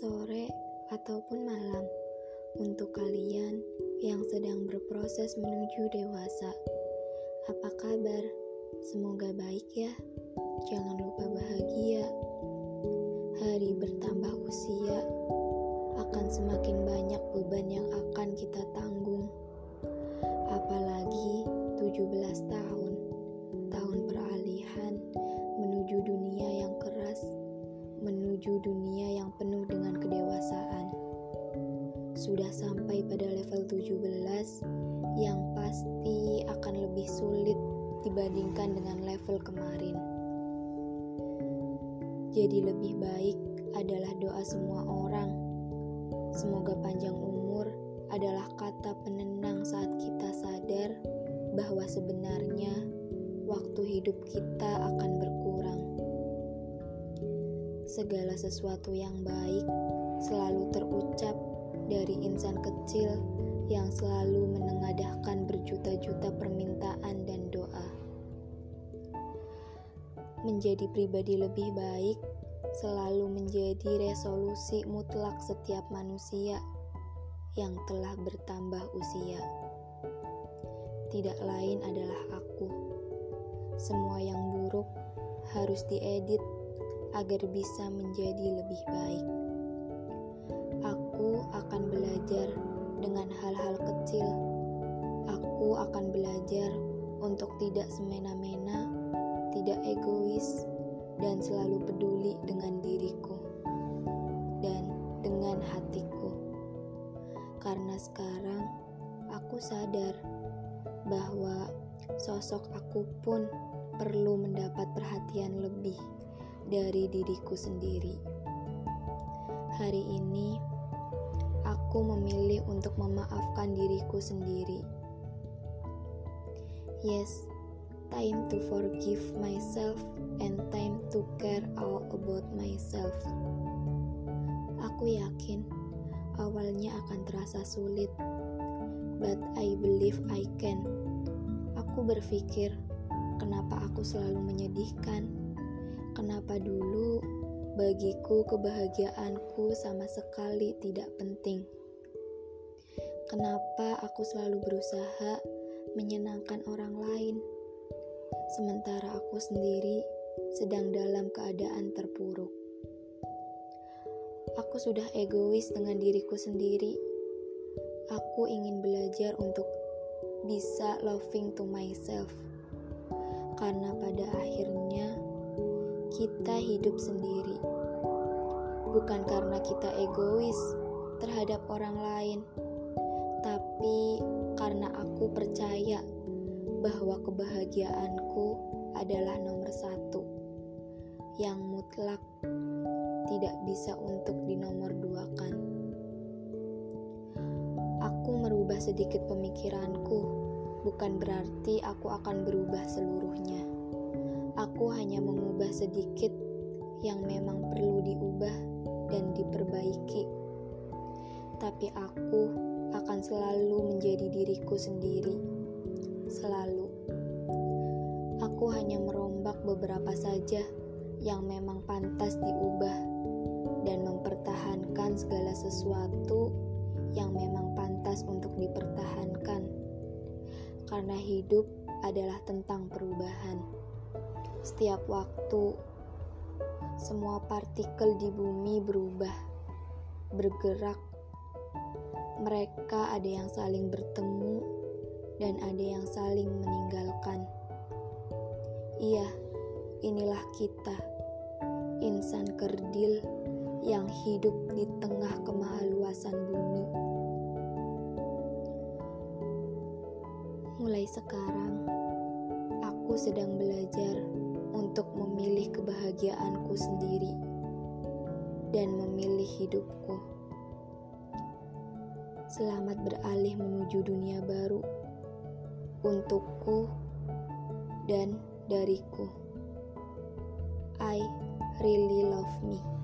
sore, ataupun malam untuk kalian yang sedang berproses menuju dewasa. Apa kabar? Semoga baik ya. Jangan lupa bahagia. Hari bertambah usia akan semakin banyak beban yang akan kita tanggung. Apalagi 17 tahun menuju dunia yang penuh dengan kedewasaan sudah sampai pada level 17 yang pasti akan lebih sulit dibandingkan dengan level kemarin. Jadi lebih baik adalah doa semua orang. Semoga panjang umur adalah kata penenang saat kita sadar bahwa sebenarnya waktu hidup kita akan berkurang. Segala sesuatu yang baik selalu terucap dari insan kecil yang selalu menengadahkan berjuta-juta permintaan dan doa. Menjadi pribadi lebih baik selalu menjadi resolusi mutlak setiap manusia yang telah bertambah usia. Tidak lain adalah aku. Semua yang buruk harus diedit agar bisa menjadi lebih baik akan belajar dengan hal-hal kecil. Aku akan belajar untuk tidak semena-mena, tidak egois, dan selalu peduli dengan diriku dan dengan hatiku. Karena sekarang aku sadar bahwa sosok aku pun perlu mendapat perhatian lebih dari diriku sendiri. Hari ini aku memilih untuk memaafkan diriku sendiri. Yes, time to forgive myself and time to care all about myself. Aku yakin awalnya akan terasa sulit, but I believe I can. Aku berpikir, kenapa aku selalu menyedihkan? Kenapa dulu bagiku kebahagiaanku sama sekali tidak penting? Kenapa aku selalu berusaha menyenangkan orang lain, sementara aku sendiri sedang dalam keadaan terpuruk? Aku sudah egois dengan diriku sendiri. Aku ingin belajar untuk bisa loving to myself, karena pada akhirnya kita hidup sendiri, bukan karena kita egois terhadap orang lain tapi karena aku percaya bahwa kebahagiaanku adalah nomor satu yang mutlak tidak bisa untuk dinomorduakan. Aku merubah sedikit pemikiranku, bukan berarti aku akan berubah seluruhnya. Aku hanya mengubah sedikit yang memang perlu diubah dan diperbaiki. Tapi aku akan selalu menjadi diriku sendiri. Selalu. Aku hanya merombak beberapa saja yang memang pantas diubah dan mempertahankan segala sesuatu yang memang pantas untuk dipertahankan. Karena hidup adalah tentang perubahan. Setiap waktu, semua partikel di bumi berubah, bergerak mereka ada yang saling bertemu dan ada yang saling meninggalkan. Iya, inilah kita, insan kerdil yang hidup di tengah kemahaluasan bumi. Mulai sekarang, aku sedang belajar untuk memilih kebahagiaanku sendiri dan memilih hidupku. Selamat beralih menuju dunia baru untukku dan dariku. I really love me.